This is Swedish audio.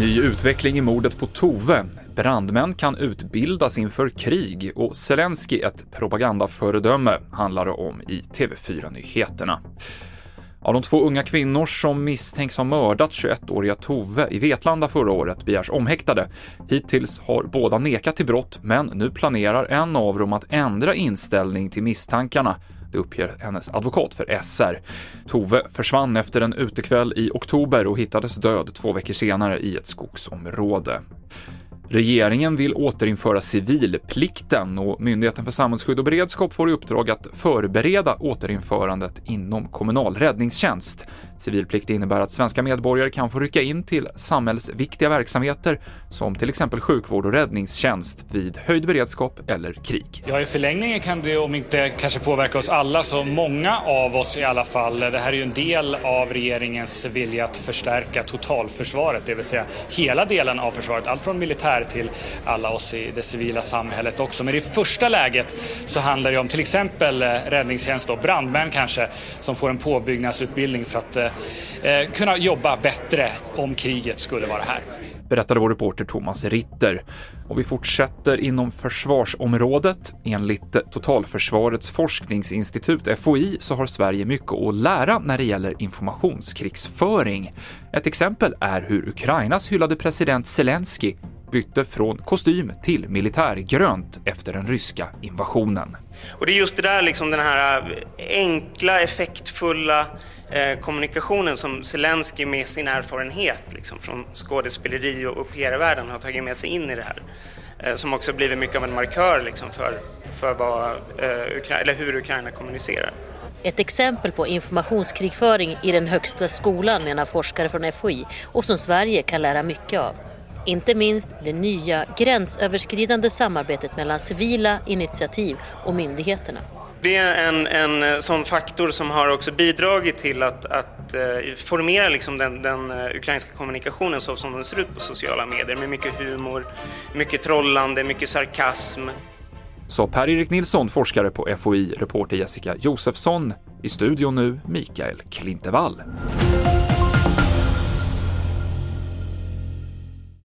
Ny utveckling i mordet på Tove. Brandmän kan utbildas inför krig och Zelensky ett propagandaföredöme, handlar det om i TV4-nyheterna. Av de två unga kvinnor som misstänks ha mördat 21-åriga Tove i Vetlanda förra året begärs omhäktade. Hittills har båda nekat till brott, men nu planerar en av dem att ändra inställning till misstankarna. Det uppger hennes advokat för SR. Tove försvann efter en utekväll i oktober och hittades död två veckor senare i ett skogsområde. Regeringen vill återinföra civilplikten och Myndigheten för samhällsskydd och beredskap får i uppdrag att förbereda återinförandet inom kommunal räddningstjänst. Civilplikt innebär att svenska medborgare kan få rycka in till samhällsviktiga verksamheter som till exempel sjukvård och räddningstjänst vid höjd beredskap eller krig. Ja, i förlängningen kan det, om inte kanske påverka oss alla, så många av oss i alla fall. Det här är ju en del av regeringens vilja att förstärka totalförsvaret, det vill säga hela delen av försvaret, allt från militär till alla oss i det civila samhället också. Men i första läget så handlar det om till exempel eh, räddningstjänst och brandmän kanske som får en påbyggnadsutbildning för att eh, eh, kunna jobba bättre om kriget skulle vara här berättade vår reporter Thomas Ritter. Och vi fortsätter inom försvarsområdet. Enligt Totalförsvarets forskningsinstitut, FOI, så har Sverige mycket att lära när det gäller informationskrigsföring. Ett exempel är hur Ukrainas hyllade president Zelensky bytte från kostym till militärgrönt efter den ryska invasionen. Och det är just det där, liksom den här enkla, effektfulla eh, kommunikationen som Zelensky med sin erfarenhet liksom, från skådespeleri och PR-världen har tagit med sig in i det här. Eh, som också blivit mycket av en markör liksom, för, för vad, eh, eller hur Ukraina kommunicerar. Ett exempel på informationskrigföring i den högsta skolan menar forskare från FOI och som Sverige kan lära mycket av. Inte minst det nya gränsöverskridande samarbetet mellan civila initiativ och myndigheterna. Det är en, en sån faktor som har också bidragit till att, att uh, formera liksom den, den uh, ukrainska kommunikationen så som den ser ut på sociala medier med mycket humor, mycket trollande, mycket sarkasm. Sa Per-Erik Nilsson, forskare på FOI, reporter Jessica Josefsson. I studion nu, Mikael Klintevall.